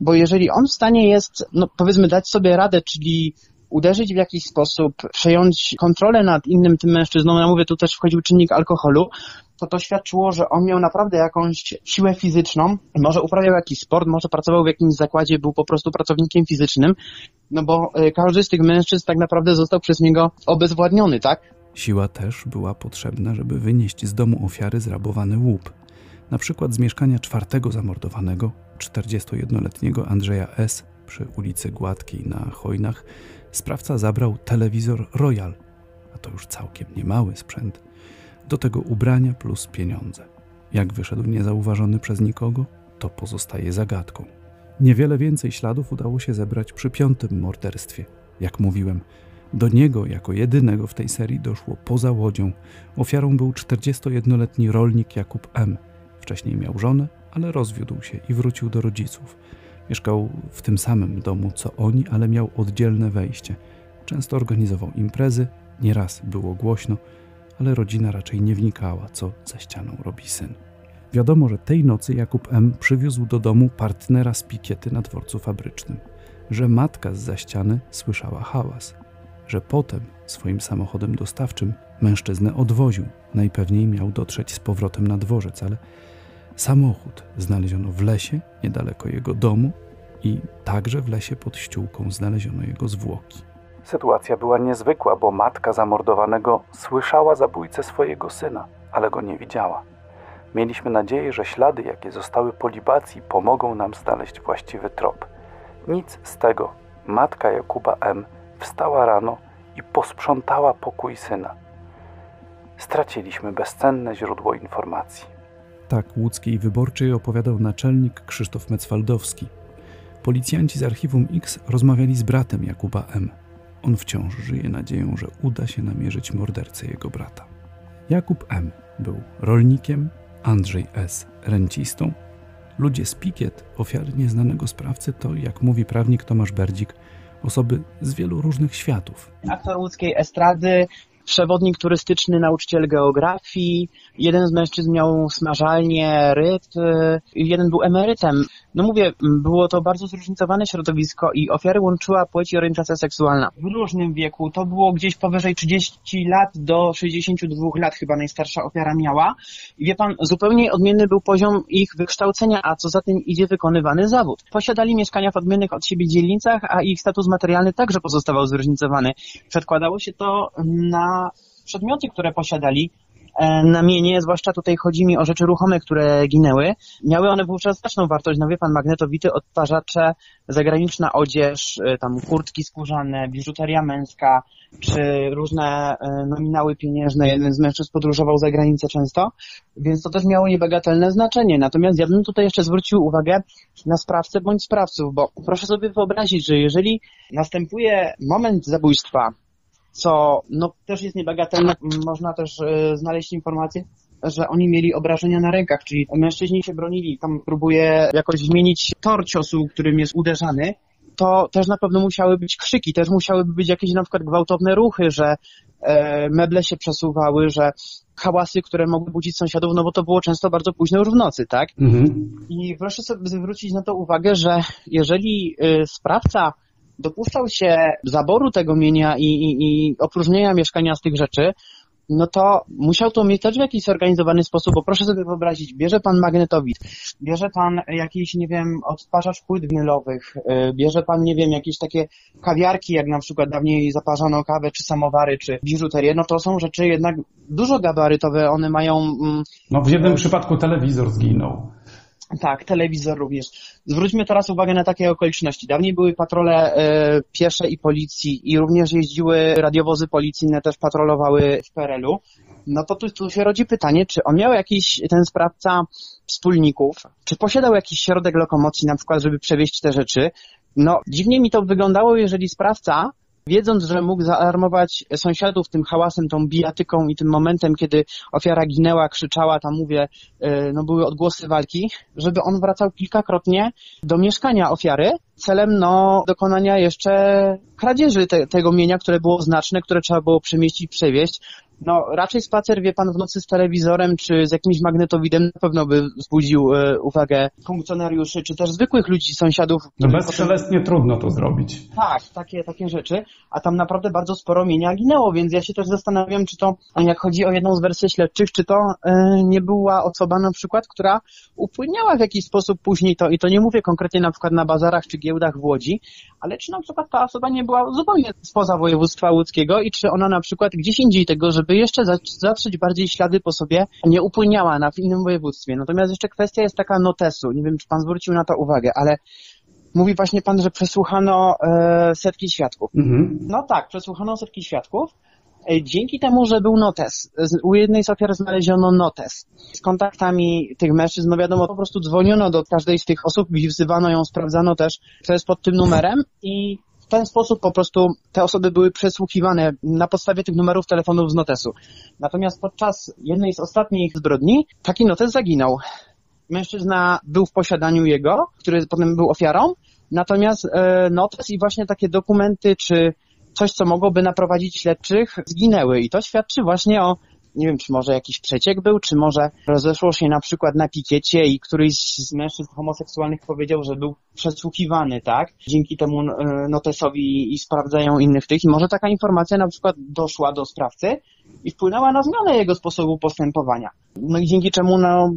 bo jeżeli on w stanie jest, no powiedzmy, dać sobie radę, czyli uderzyć w jakiś sposób, przejąć kontrolę nad innym tym mężczyzną, ja mówię, tu też wchodził czynnik alkoholu, to to świadczyło, że on miał naprawdę jakąś siłę fizyczną, może uprawiał jakiś sport, może pracował w jakimś zakładzie, był po prostu pracownikiem fizycznym, no bo y, każdy z tych mężczyzn tak naprawdę został przez niego obezwładniony, tak? Siła też była potrzebna, żeby wynieść z domu ofiary zrabowany łup. Na przykład z mieszkania czwartego zamordowanego, 41-letniego Andrzeja S. przy ulicy Gładkiej na Chojnach, sprawca zabrał telewizor Royal, a to już całkiem niemały sprzęt, do tego ubrania plus pieniądze. Jak wyszedł niezauważony przez nikogo, to pozostaje zagadką. Niewiele więcej śladów udało się zebrać przy piątym morderstwie. Jak mówiłem, do niego jako jedynego w tej serii doszło poza łodzią. Ofiarą był 41-letni rolnik Jakub M. Wcześniej miał żonę, ale rozwiódł się i wrócił do rodziców. Mieszkał w tym samym domu co oni, ale miał oddzielne wejście. Często organizował imprezy, nieraz było głośno, ale rodzina raczej nie wnikała, co za ścianą robi syn. Wiadomo, że tej nocy Jakub M. przywiózł do domu partnera z pikiety na dworcu fabrycznym, że matka z za ściany słyszała hałas, że potem swoim samochodem dostawczym mężczyznę odwoził. Najpewniej miał dotrzeć z powrotem na dworzec, ale samochód znaleziono w lesie niedaleko jego domu i także w lesie pod ściółką znaleziono jego zwłoki. Sytuacja była niezwykła, bo matka zamordowanego słyszała zabójcę swojego syna, ale go nie widziała. Mieliśmy nadzieję, że ślady, jakie zostały po libacji, pomogą nam znaleźć właściwy trop. Nic z tego. Matka Jakuba M. wstała rano i posprzątała pokój syna. Straciliśmy bezcenne źródło informacji. Tak łódzkiej wyborczej opowiadał naczelnik Krzysztof Mecwaldowski. Policjanci z archiwum X rozmawiali z bratem Jakuba M. On wciąż żyje nadzieją, że uda się namierzyć mordercę jego brata. Jakub M. był rolnikiem, Andrzej S. rencistą. Ludzie z pikiet, ofiary nieznanego sprawcy, to, jak mówi prawnik Tomasz Berdzik, osoby z wielu różnych światów. Aktor łódzkiej estrady, przewodnik turystyczny, nauczyciel geografii, jeden z mężczyzn miał smażalnię ryb, y, jeden był emerytem. No mówię, było to bardzo zróżnicowane środowisko i ofiary łączyła płeć i orientacja seksualna. W różnym wieku, to było gdzieś powyżej 30 lat do 62 lat chyba najstarsza ofiara miała. I wie pan, zupełnie odmienny był poziom ich wykształcenia, a co za tym idzie wykonywany zawód. Posiadali mieszkania w odmiennych od siebie dzielnicach, a ich status materialny także pozostawał zróżnicowany. Przedkładało się to na przedmioty, które posiadali, e, na mienie, zwłaszcza tutaj chodzi mi o rzeczy ruchome, które ginęły. Miały one wówczas znaczną wartość, no wie pan, magnetowity, odtwarzacze, zagraniczna odzież, e, tam kurtki skórzane, biżuteria męska, czy różne e, nominały pieniężne. Jeden z mężczyzn podróżował za granicę często, więc to też miało niebagatelne znaczenie. Natomiast ja bym tutaj jeszcze zwrócił uwagę na sprawcę bądź sprawców, bo proszę sobie wyobrazić, że jeżeli następuje moment zabójstwa, co no, też jest niebagatelne. Można też e, znaleźć informację, że oni mieli obrażenia na rękach, czyli mężczyźni się bronili, tam próbuje jakoś zmienić tor ciosu, którym jest uderzany, to też na pewno musiały być krzyki, też musiałyby być jakieś na przykład gwałtowne ruchy, że e, meble się przesuwały, że hałasy, które mogły budzić sąsiadów, no bo to było często bardzo późno już w nocy, tak? Mhm. I proszę sobie zwrócić na to uwagę, że jeżeli y, sprawca dopuszczał się zaboru tego mienia i, i, i opróżnienia mieszkania z tych rzeczy, no to musiał to mieć też w jakiś zorganizowany sposób, bo proszę sobie wyobrazić, bierze pan magnetowid, bierze pan jakiś, nie wiem, odtwarzacz płyt winylowych, y, bierze pan, nie wiem, jakieś takie kawiarki, jak na przykład dawniej zaparzano kawę, czy samowary, czy biżuterię, no to są rzeczy jednak dużo gabarytowe, one mają... Mm, no w jednym przypadku telewizor zginął. Tak, telewizor również. Zwróćmy teraz uwagę na takie okoliczności. Dawniej były patrole e, piesze i policji i również jeździły radiowozy policyjne, też patrolowały w PRL-u. No to tu, tu się rodzi pytanie, czy on miał jakiś, ten sprawca, wspólników, czy posiadał jakiś środek lokomocji na przykład, żeby przewieźć te rzeczy. No, dziwnie mi to wyglądało, jeżeli sprawca wiedząc, że mógł zaalarmować sąsiadów tym hałasem, tą bijatyką i tym momentem, kiedy ofiara ginęła, krzyczała, tam mówię, e, no były odgłosy walki, żeby on wracał kilkakrotnie do mieszkania ofiary celem no, dokonania jeszcze kradzieży te, tego mienia, które było znaczne, które trzeba było przemieścić, przewieźć. No, raczej spacer, wie pan, w nocy z telewizorem czy z jakimś magnetowidem na pewno by wzbudził e, uwagę funkcjonariuszy, czy też zwykłych ludzi, sąsiadów. No bezszelestnie potem... trudno to zrobić. Tak, takie, takie rzeczy, a tam naprawdę bardzo sporo mienia ginęło, więc ja się też zastanawiam, czy to, jak chodzi o jedną z wersji śledczych, czy to e, nie była osoba na przykład, która upłynęła w jakiś sposób później to, i to nie mówię konkretnie na przykład na bazarach czy giełdach w Łodzi, ale czy na przykład ta osoba nie była zupełnie spoza województwa łódzkiego i czy ona na przykład gdzieś indziej tego, żeby jeszcze zatrzeć bardziej ślady po sobie, nie upłyniała na w innym województwie. Natomiast jeszcze kwestia jest taka notesu. Nie wiem, czy pan zwrócił na to uwagę, ale mówi właśnie pan, że przesłuchano e, setki świadków. Mhm. No tak, przesłuchano setki świadków. E, dzięki temu, że był notes, u jednej z ofiar znaleziono notes z kontaktami tych mężczyzn, no wiadomo, po prostu dzwoniono do każdej z tych osób, wzywano ją, sprawdzano też, co jest pod tym numerem i w ten sposób po prostu te osoby były przesłuchiwane na podstawie tych numerów telefonów z notesu. Natomiast podczas jednej z ostatnich zbrodni taki notes zaginął. Mężczyzna był w posiadaniu jego, który potem był ofiarą, natomiast e, notes i właśnie takie dokumenty czy coś, co mogłoby naprowadzić śledczych, zginęły. I to świadczy właśnie o nie wiem, czy może jakiś przeciek był, czy może rozeszło się na przykład na pikiecie i któryś z mężczyzn homoseksualnych powiedział, że był przesłuchiwany, tak? Dzięki temu e, notesowi i sprawdzają innych tych i może taka informacja na przykład doszła do sprawcy i wpłynęła na zmianę jego sposobu postępowania. No i dzięki czemu no,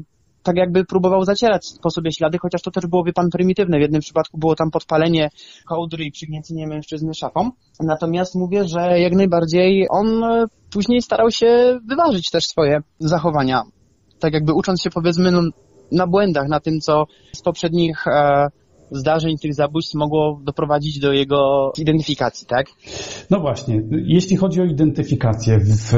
tak jakby próbował zacierać po sobie ślady, chociaż to też było, wie pan, prymitywne. W jednym przypadku było tam podpalenie kołdry i przygniecenie mężczyzny szafą. Natomiast mówię, że jak najbardziej on e, później starał się wyważyć też swoje zachowania. Tak jakby ucząc się powiedzmy no, na błędach, na tym, co z poprzednich e, zdarzeń, tych zabójstw mogło doprowadzić do jego identyfikacji, tak? No właśnie, jeśli chodzi o identyfikację, w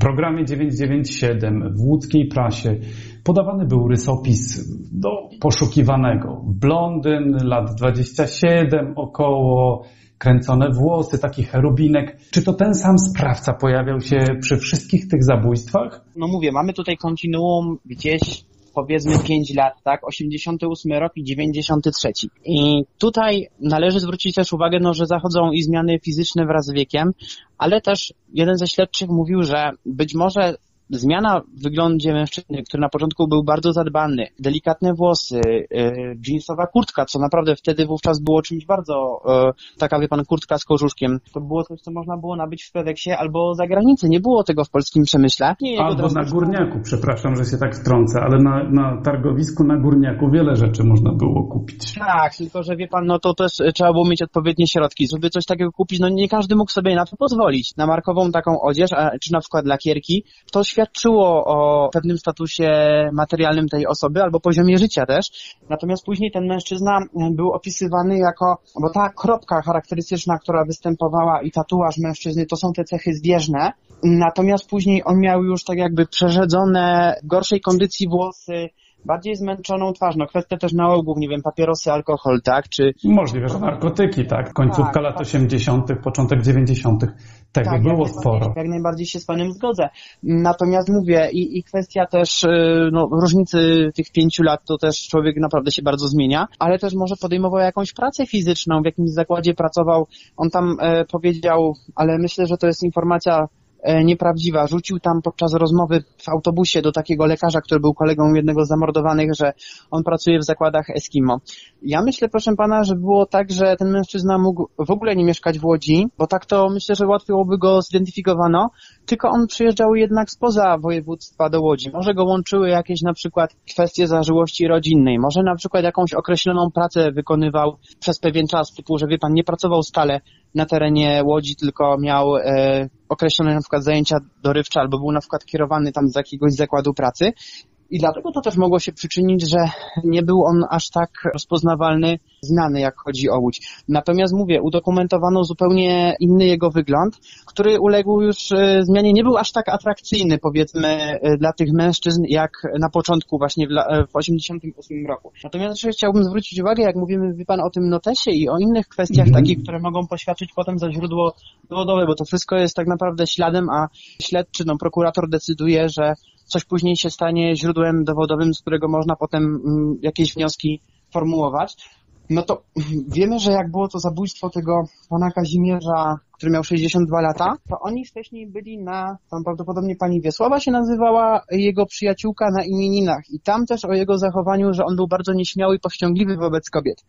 programie 997 w łódzkiej prasie podawany był rysopis do poszukiwanego. Blondyn, lat 27 około, kręcone włosy, taki cherubinek. Czy to ten sam sprawca pojawiał się przy wszystkich tych zabójstwach? No mówię, mamy tutaj kontinuum gdzieś powiedzmy 5 lat, tak? 88 rok i 93. I tutaj należy zwrócić też uwagę, no, że zachodzą i zmiany fizyczne wraz z wiekiem, ale też jeden ze śledczych mówił, że być może zmiana w wyglądzie mężczyzny, który na początku był bardzo zadbany, delikatne włosy, yy, jeansowa kurtka, co naprawdę wtedy wówczas było czymś bardzo, yy, taka wie pan, kurtka z kożuszkiem, to było coś, co można było nabyć w Pedeksie albo za granicę, nie było tego w polskim przemyśle. Nie, albo na Górniaku, przepraszam, że się tak wtrącę, ale na, na targowisku na Górniaku wiele rzeczy można było kupić. Tak, tylko że wie pan, no to też trzeba było mieć odpowiednie środki, żeby coś takiego kupić, no nie każdy mógł sobie na to pozwolić. Na markową taką odzież, a, czy na przykład lakierki, to świat świadczyło o pewnym statusie materialnym tej osoby albo poziomie życia też. Natomiast później ten mężczyzna był opisywany jako, bo ta kropka charakterystyczna, która występowała i tatuaż mężczyzny, to są te cechy zbieżne. Natomiast później on miał już tak jakby przerzedzone w gorszej kondycji włosy, bardziej zmęczoną twarz. No kwestia też nałogów, nie wiem, papierosy, alkohol, tak? Czy... Możliwe, że narkotyki, tak? Końcówka tak, lat tak. 80., początek 90. Tego tak, było jak sporo. Jak najbardziej się z Panem zgodzę. Natomiast mówię, i, i kwestia też y, no, różnicy tych pięciu lat, to też człowiek naprawdę się bardzo zmienia, ale też może podejmował jakąś pracę fizyczną, w jakimś zakładzie pracował. On tam e, powiedział, ale myślę, że to jest informacja nieprawdziwa. Rzucił tam podczas rozmowy w autobusie do takiego lekarza, który był kolegą jednego z zamordowanych, że on pracuje w zakładach Eskimo. Ja myślę, proszę pana, że było tak, że ten mężczyzna mógł w ogóle nie mieszkać w Łodzi, bo tak to myślę, że łatwiej by go zidentyfikowano, tylko on przyjeżdżał jednak spoza województwa do Łodzi. Może go łączyły jakieś na przykład kwestie zażyłości rodzinnej, może na przykład jakąś określoną pracę wykonywał przez pewien czas, typu, że wie pan, nie pracował stale na terenie Łodzi, tylko miał e, określone na przykład zajęcia dorywcze albo był na przykład kierowany tam z jakiegoś zakładu pracy i dlatego to też mogło się przyczynić, że nie był on aż tak rozpoznawalny, znany, jak chodzi o Łódź. Natomiast mówię, udokumentowano zupełnie inny jego wygląd, który uległ już e, zmianie, nie był aż tak atrakcyjny, powiedzmy, e, dla tych mężczyzn, jak na początku właśnie w, e, w 88 roku. Natomiast jeszcze chciałbym zwrócić uwagę, jak mówimy, wie Pan, o tym notesie i o innych kwestiach mm -hmm. takich, które mogą poświadczyć potem za źródło dowodowe, bo to wszystko jest tak naprawdę śladem, a śledczy, no, prokurator decyduje, że coś później się stanie źródłem dowodowym, z którego można potem mm, jakieś wnioski formułować. No to wiemy, że jak było to zabójstwo tego pana Kazimierza, który miał 62 lata, to oni wcześniej byli na, tam prawdopodobnie pani Wiesława się nazywała, jego przyjaciółka na imieninach i tam też o jego zachowaniu, że on był bardzo nieśmiały i powściągliwy wobec kobiet.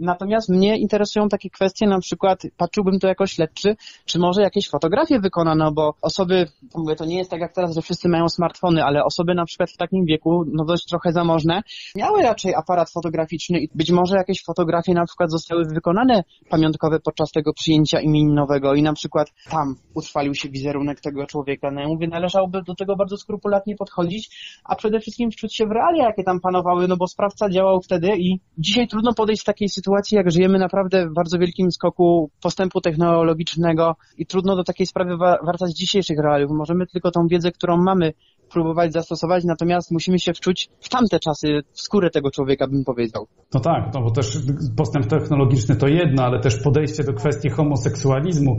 Natomiast mnie interesują takie kwestie, na przykład patrzyłbym to jako śledczy, czy może jakieś fotografie wykonano, bo osoby, mówię, to nie jest tak jak teraz, że wszyscy mają smartfony, ale osoby na przykład w takim wieku, no dość trochę zamożne, miały raczej aparat fotograficzny i być może jakieś fotografie na przykład zostały wykonane pamiątkowe podczas tego przyjęcia imieninowego i na przykład tam utrwalił się wizerunek tego człowieka. No ja mówię, należałoby do tego bardzo skrupulatnie podchodzić, a przede wszystkim wczuć się w realia, jakie tam panowały, no bo sprawca działał wtedy i dzisiaj trudno podejść w takiej sytuacji, sytuacji, jak żyjemy naprawdę w bardzo wielkim skoku postępu technologicznego i trudno do takiej sprawy wracać dzisiejszych realiów. Możemy tylko tą wiedzę, którą mamy, próbować zastosować, natomiast musimy się wczuć w tamte czasy, w skórę tego człowieka, bym powiedział. No tak, no bo też postęp technologiczny to jedno, ale też podejście do kwestii homoseksualizmu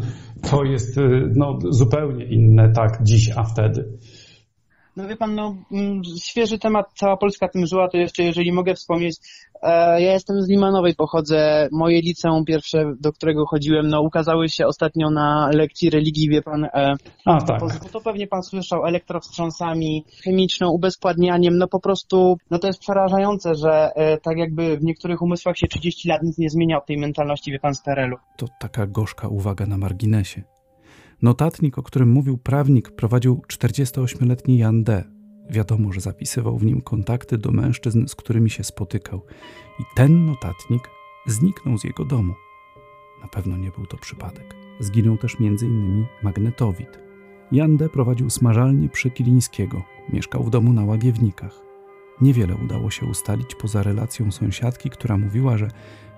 to jest y, no, zupełnie inne tak dziś, a wtedy. No wie pan, no mm, świeży temat, cała Polska tym żyła, to jeszcze jeżeli mogę wspomnieć, ja jestem z Limanowej, pochodzę, moje liceum pierwsze, do którego chodziłem, no ukazały się ostatnio na lekcji religii, wie pan, e, A, tak. to, to pewnie pan słyszał, elektrowstrząsami, chemiczną, ubezpładnianiem, no po prostu, no to jest przerażające, że e, tak jakby w niektórych umysłach się 30 lat nic nie zmienia od tej mentalności, wie pan, z PRL-u. To taka gorzka uwaga na marginesie. Notatnik, o którym mówił prawnik, prowadził 48-letni Jan D. Wiadomo, że zapisywał w nim kontakty do mężczyzn, z którymi się spotykał. I ten notatnik zniknął z jego domu. Na pewno nie był to przypadek. Zginął też m.in. magnetowid. Jan D. prowadził smażalnię przy Kilińskiego. Mieszkał w domu na Łagiewnikach. Niewiele udało się ustalić poza relacją sąsiadki, która mówiła, że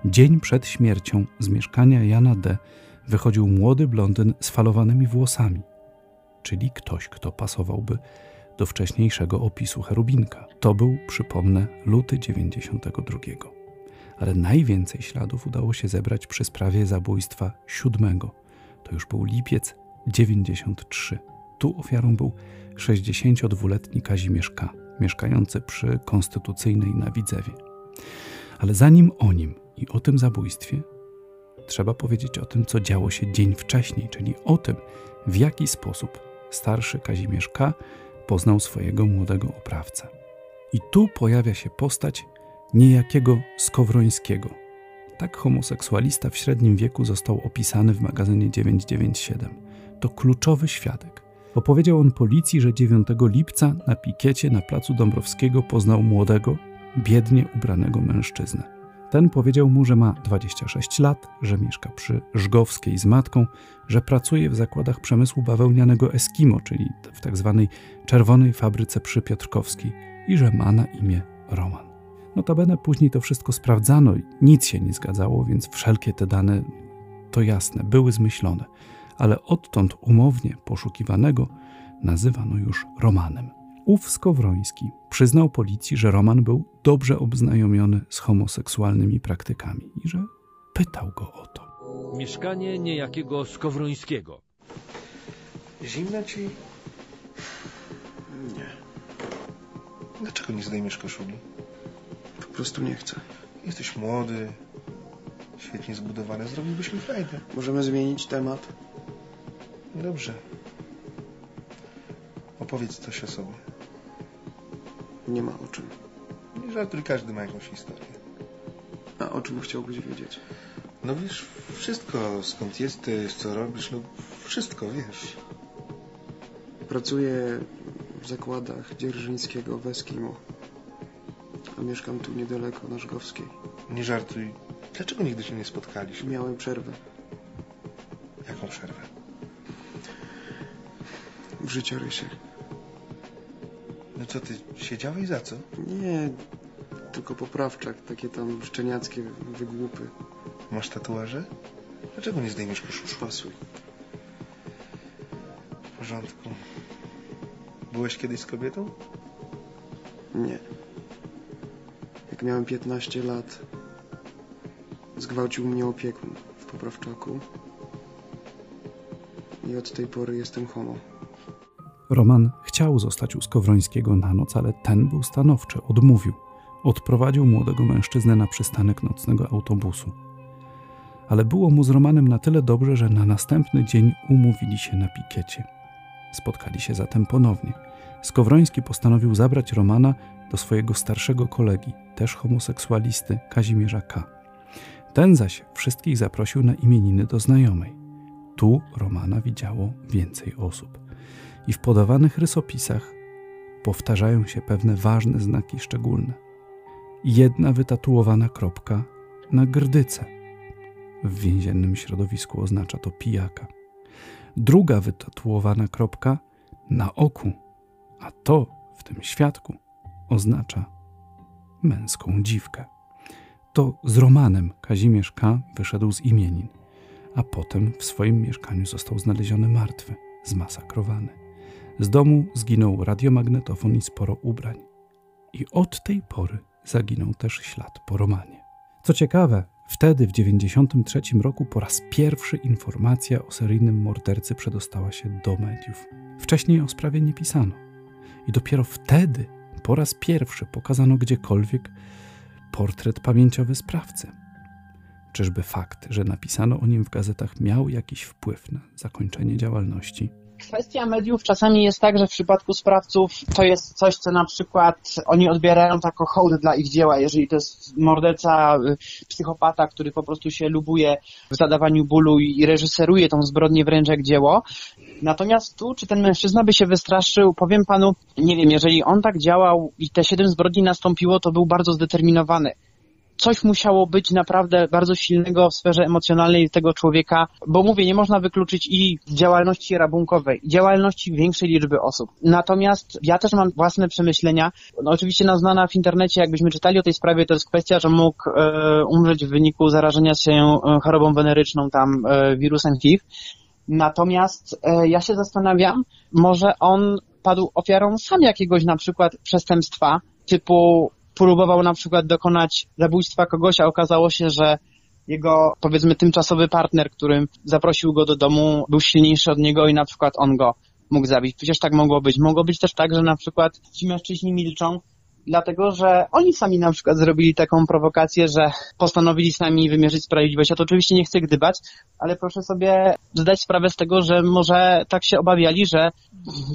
dzień przed śmiercią z mieszkania Jana D wychodził młody blondyn z falowanymi włosami, czyli ktoś, kto pasowałby do wcześniejszego opisu Cherubinka. To był, przypomnę, luty 92. Ale najwięcej śladów udało się zebrać przy sprawie zabójstwa siódmego. To już był lipiec 93. Tu ofiarą był 62-letni Kazimierz K. mieszkający przy Konstytucyjnej na Widzewie. Ale zanim o nim i o tym zabójstwie, trzeba powiedzieć o tym, co działo się dzień wcześniej, czyli o tym, w jaki sposób starszy Kazimierz K. poznał swojego młodego oprawcę. I tu pojawia się postać niejakiego Skowrońskiego. Tak homoseksualista w średnim wieku został opisany w magazynie 997. To kluczowy świadek. Opowiedział on policji, że 9 lipca na pikiecie na placu Dąbrowskiego poznał młodego, biednie ubranego mężczyznę. Ten powiedział mu, że ma 26 lat, że mieszka przy Żgowskiej z matką, że pracuje w zakładach przemysłu bawełnianego Eskimo, czyli w tzw. Tak czerwonej fabryce przy Piotrkowskiej i że ma na imię Roman. Notabene później to wszystko sprawdzano i nic się nie zgadzało, więc wszelkie te dane, to jasne, były zmyślone, ale odtąd umownie poszukiwanego nazywano już Romanem. Ów Skowroński przyznał policji, że Roman był dobrze obznajomiony z homoseksualnymi praktykami i że pytał go o to. Mieszkanie niejakiego Skowrońskiego. Zimno ci? Nie. Dlaczego nie zdejmiesz koszuli? Po prostu nie chcę. Jesteś młody, świetnie zbudowany, zrobilibyśmy fajdę. Możemy zmienić temat? Dobrze. Opowiedz coś o sobie. Nie ma o czym. Nie żartuj, każdy ma jakąś historię. A o czym chciałbyś wiedzieć? No wiesz, wszystko, skąd jesteś, co robisz, no wszystko, wiesz. Pracuję w zakładach Dzierżyńskiego w Eskimo. A mieszkam tu niedaleko, na Żgowskiej. Nie żartuj. Dlaczego nigdy się nie spotkaliśmy? Miałem przerwę Jaką przerwę? w życiorysie. No co ty, siedziałeś za co? Nie, tylko poprawczak, takie tam szczeniackie wygłupy. Masz tatuaże? Dlaczego nie zdejmiesz koszuli? Szpasuj. W porządku. Byłeś kiedyś z kobietą? Nie. Jak miałem 15 lat, zgwałcił mnie opiekun w poprawczaku. I od tej pory jestem homo. Roman chciał zostać u Skowrońskiego na noc, ale ten był stanowczy, odmówił. Odprowadził młodego mężczyznę na przystanek nocnego autobusu. Ale było mu z Romanem na tyle dobrze, że na następny dzień umówili się na pikiecie. Spotkali się zatem ponownie. Skowroński postanowił zabrać Romana do swojego starszego kolegi, też homoseksualisty, Kazimierza K. Ten zaś wszystkich zaprosił na imieniny do znajomej. Tu Romana widziało więcej osób. I w podawanych rysopisach powtarzają się pewne ważne znaki szczególne. Jedna wytatuowana kropka na grdyce. W więziennym środowisku oznacza to pijaka. Druga wytatuowana kropka na oku, a to w tym świadku oznacza męską dziwkę. To z Romanem Kazimierz K. wyszedł z imienin, a potem w swoim mieszkaniu został znaleziony martwy, zmasakrowany. Z domu zginął radiomagnetofon i sporo ubrań. I od tej pory zaginął też ślad po Romanie. Co ciekawe, wtedy w 1993 roku po raz pierwszy informacja o seryjnym mordercy przedostała się do mediów. Wcześniej o sprawie nie pisano. I dopiero wtedy po raz pierwszy pokazano gdziekolwiek portret pamięciowy sprawcy. Czyżby fakt, że napisano o nim w gazetach, miał jakiś wpływ na zakończenie działalności? Kwestia mediów czasami jest tak, że w przypadku sprawców to jest coś, co na przykład oni odbierają jako hołd dla ich dzieła. Jeżeli to jest morderca, y, psychopata, który po prostu się lubuje w zadawaniu bólu i reżyseruje tą zbrodnię wręcz jak dzieło. Natomiast tu, czy ten mężczyzna by się wystraszył, powiem panu, nie wiem, jeżeli on tak działał i te siedem zbrodni nastąpiło, to był bardzo zdeterminowany coś musiało być naprawdę bardzo silnego w sferze emocjonalnej tego człowieka, bo mówię, nie można wykluczyć i działalności rabunkowej, i działalności większej liczby osób. Natomiast ja też mam własne przemyślenia. No, oczywiście znana w internecie, jakbyśmy czytali o tej sprawie, to jest kwestia, że mógł e, umrzeć w wyniku zarażenia się e, chorobą weneryczną, tam e, wirusem HIV. Natomiast e, ja się zastanawiam, może on padł ofiarą sam jakiegoś na przykład przestępstwa, typu próbował na przykład dokonać zabójstwa kogoś, a okazało się, że jego, powiedzmy, tymczasowy partner, którym zaprosił go do domu, był silniejszy od niego i na przykład on go mógł zabić. Przecież tak mogło być. Mogło być też tak, że na przykład ci mężczyźni milczą, dlatego że oni sami na przykład zrobili taką prowokację, że postanowili sami wymierzyć sprawiedliwość. Ja to oczywiście nie chcę gdybać, ale proszę sobie zdać sprawę z tego, że może tak się obawiali, że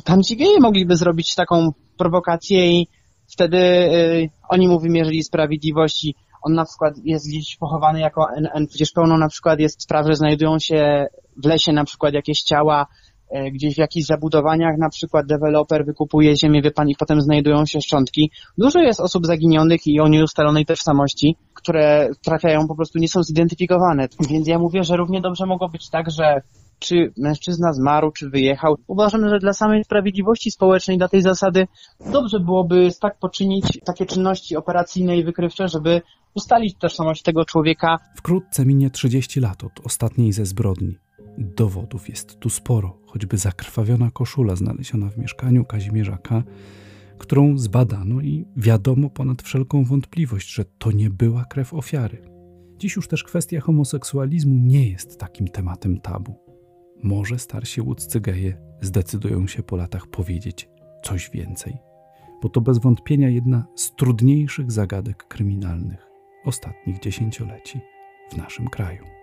tamci geje mogliby zrobić taką prowokację i wtedy y, oni mu wymierzyli sprawiedliwość i on na przykład jest gdzieś pochowany jako NN. Przecież pełno na przykład jest spraw, że znajdują się w lesie na przykład jakieś ciała, e, gdzieś w jakichś zabudowaniach na przykład deweloper wykupuje ziemię, wie pan, i potem znajdują się szczątki. Dużo jest osób zaginionych i o nieustalonej tożsamości, które trafiają po prostu, nie są zidentyfikowane. Więc ja mówię, że równie dobrze mogło być tak, że czy mężczyzna zmarł, czy wyjechał. Uważam, że dla samej sprawiedliwości społecznej, dla tej zasady, dobrze byłoby tak poczynić takie czynności operacyjne i wykrywcze, żeby ustalić tożsamość tego człowieka. Wkrótce minie 30 lat od ostatniej ze zbrodni. Dowodów jest tu sporo, choćby zakrwawiona koszula znaleziona w mieszkaniu Kazimierza K., którą zbadano i wiadomo ponad wszelką wątpliwość, że to nie była krew ofiary. Dziś już też kwestia homoseksualizmu nie jest takim tematem tabu. Może starsi łódzcy geje zdecydują się po latach powiedzieć coś więcej, bo to bez wątpienia jedna z trudniejszych zagadek kryminalnych ostatnich dziesięcioleci w naszym kraju.